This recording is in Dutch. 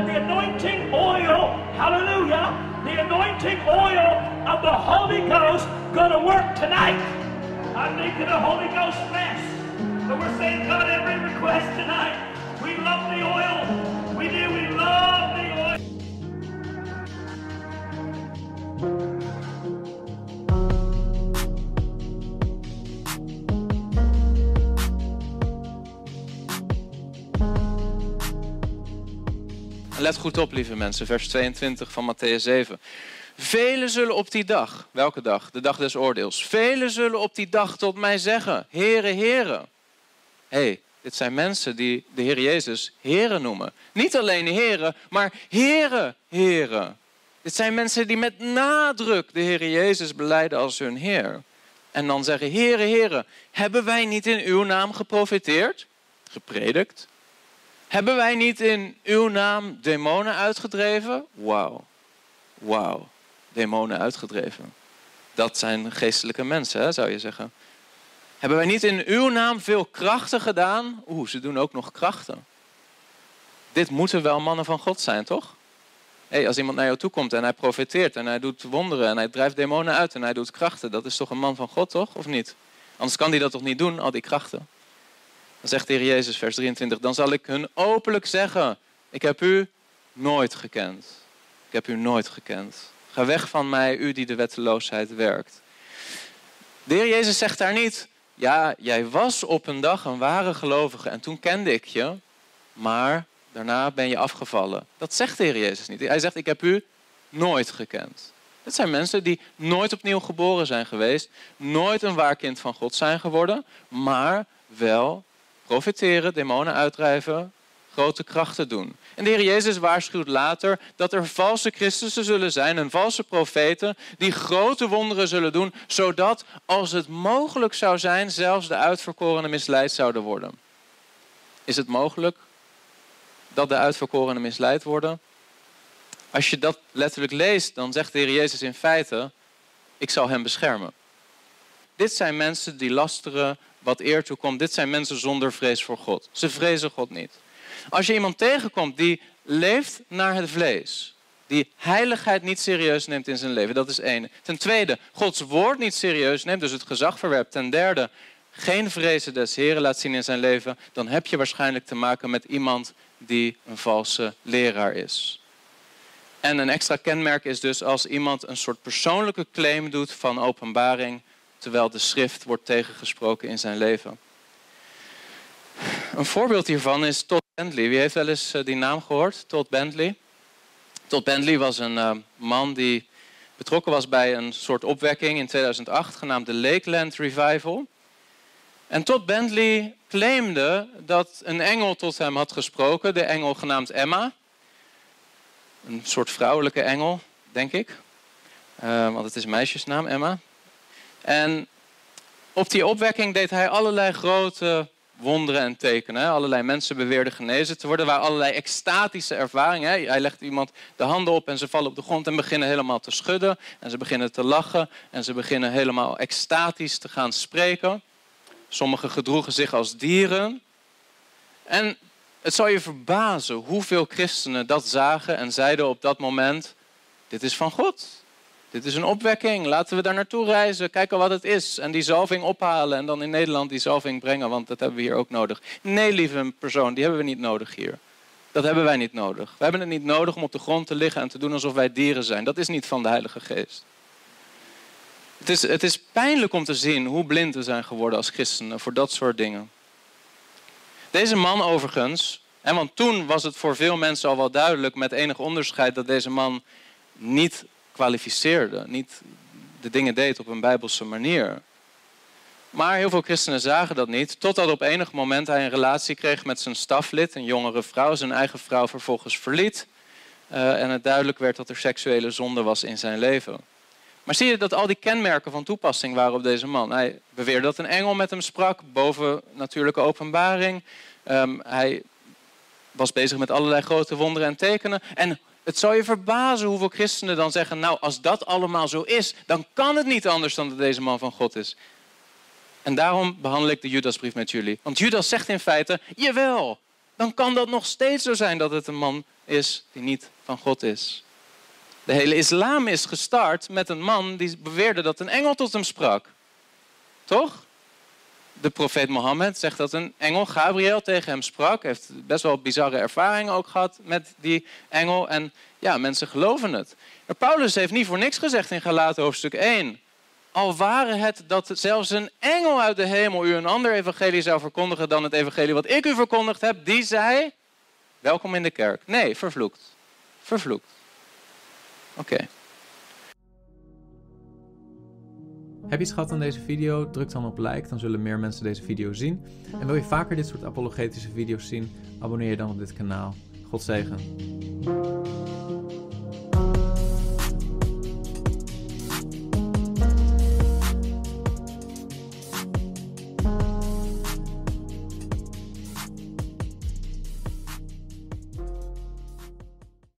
that the anointing oil, hallelujah, the anointing oil of the Holy Ghost gonna work tonight. I'm making a Holy Ghost mess. But we're saying, God, every request tonight, Let goed op, lieve mensen, vers 22 van Matthäus 7. Velen zullen op die dag, welke dag? De dag des oordeels. Velen zullen op die dag tot mij zeggen, Heere, Heere. Hey, dit zijn mensen die de Heer Jezus Heere noemen. Niet alleen Heere, maar Heere, Heere. Dit zijn mensen die met nadruk de Heer Jezus beleiden als hun Heer. En dan zeggen, Heere, Heere, hebben wij niet in uw naam geprofiteerd? Gepredikt? Hebben wij niet in uw naam demonen uitgedreven? Wauw. Wauw. Demonen uitgedreven. Dat zijn geestelijke mensen, hè, zou je zeggen. Hebben wij niet in uw naam veel krachten gedaan? Oeh, ze doen ook nog krachten. Dit moeten wel mannen van God zijn, toch? Hey, als iemand naar jou toe komt en hij profeteert en hij doet wonderen en hij drijft demonen uit en hij doet krachten, dat is toch een man van God, toch? Of niet? Anders kan hij dat toch niet doen, al die krachten? Dan zegt de Heer Jezus, vers 23, dan zal ik hun openlijk zeggen, ik heb u nooit gekend. Ik heb u nooit gekend. Ga weg van mij, u die de wetteloosheid werkt. De Heer Jezus zegt daar niet, ja, jij was op een dag een ware gelovige en toen kende ik je, maar daarna ben je afgevallen. Dat zegt de Heer Jezus niet. Hij zegt, ik heb u nooit gekend. Het zijn mensen die nooit opnieuw geboren zijn geweest, nooit een waar kind van God zijn geworden, maar wel profiteren, demonen uitdrijven, grote krachten doen. En de Heer Jezus waarschuwt later dat er valse Christussen zullen zijn en valse profeten die grote wonderen zullen doen, zodat als het mogelijk zou zijn, zelfs de uitverkorenen misleid zouden worden. Is het mogelijk dat de uitverkorenen misleid worden? Als je dat letterlijk leest, dan zegt de Heer Jezus in feite, ik zal hem beschermen. Dit zijn mensen die lasteren wat eer toekomt. Dit zijn mensen zonder vrees voor God. Ze vrezen God niet. Als je iemand tegenkomt die leeft naar het vlees, die heiligheid niet serieus neemt in zijn leven, dat is één. Ten tweede, Gods woord niet serieus neemt, dus het gezag verwerpt. Ten derde, geen vrezen des Heren laat zien in zijn leven, dan heb je waarschijnlijk te maken met iemand die een valse leraar is. En een extra kenmerk is dus als iemand een soort persoonlijke claim doet van openbaring, terwijl de schrift wordt tegengesproken in zijn leven. Een voorbeeld hiervan is Todd Bentley. Wie heeft wel eens die naam gehoord? Todd Bentley. Todd Bentley was een uh, man die betrokken was bij een soort opwekking in 2008 genaamd de Lakeland Revival. En Todd Bentley claimde dat een engel tot hem had gesproken, de engel genaamd Emma. Een soort vrouwelijke engel, denk ik. Uh, want het is meisjesnaam, Emma. En op die opwekking deed hij allerlei grote wonderen en tekenen. Allerlei mensen beweerden genezen te worden. Waren allerlei extatische ervaringen. Hij legt iemand de handen op en ze vallen op de grond en beginnen helemaal te schudden. En ze beginnen te lachen en ze beginnen helemaal extatisch te gaan spreken. Sommigen gedroegen zich als dieren. En het zal je verbazen hoeveel christenen dat zagen en zeiden op dat moment: Dit is van God. Dit is een opwekking. Laten we daar naartoe reizen. Kijken wat het is. En die zalving ophalen. En dan in Nederland die zalving brengen. Want dat hebben we hier ook nodig. Nee, lieve persoon, die hebben we niet nodig hier. Dat hebben wij niet nodig. We hebben het niet nodig om op de grond te liggen en te doen alsof wij dieren zijn. Dat is niet van de Heilige Geest. Het is, het is pijnlijk om te zien hoe blind we zijn geworden als christenen voor dat soort dingen. Deze man overigens, en want toen was het voor veel mensen al wel duidelijk met enig onderscheid dat deze man niet kwalificeerde, niet de dingen deed op een bijbelse manier. Maar heel veel christenen zagen dat niet, totdat op enig moment hij een relatie kreeg met zijn staflid, een jongere vrouw, zijn eigen vrouw vervolgens verliet. Uh, en het duidelijk werd dat er seksuele zonde was in zijn leven. Maar zie je dat al die kenmerken van toepassing waren op deze man? Hij beweerde dat een engel met hem sprak, boven natuurlijke openbaring. Um, hij was bezig met allerlei grote wonderen en tekenen. En het zou je verbazen hoeveel christenen dan zeggen: Nou, als dat allemaal zo is, dan kan het niet anders dan dat deze man van God is. En daarom behandel ik de Judasbrief met jullie. Want Judas zegt in feite: Jawel, dan kan dat nog steeds zo zijn dat het een man is die niet van God is. De hele islam is gestart met een man die beweerde dat een engel tot hem sprak. Toch? De profeet Mohammed zegt dat een engel Gabriel tegen hem sprak. Heeft best wel bizarre ervaringen ook gehad met die engel. En ja, mensen geloven het. Maar Paulus heeft niet voor niks gezegd in Galaten hoofdstuk 1. Al waren het dat zelfs een engel uit de hemel u een ander evangelie zou verkondigen dan het evangelie wat ik u verkondigd heb, die zei, welkom in de kerk. Nee, vervloekt. Vervloekt. Oké. Heb je iets gehad aan deze video? Druk dan op like, dan zullen meer mensen deze video zien. En wil je vaker dit soort apologetische video's zien? Abonneer je dan op dit kanaal. God zegen.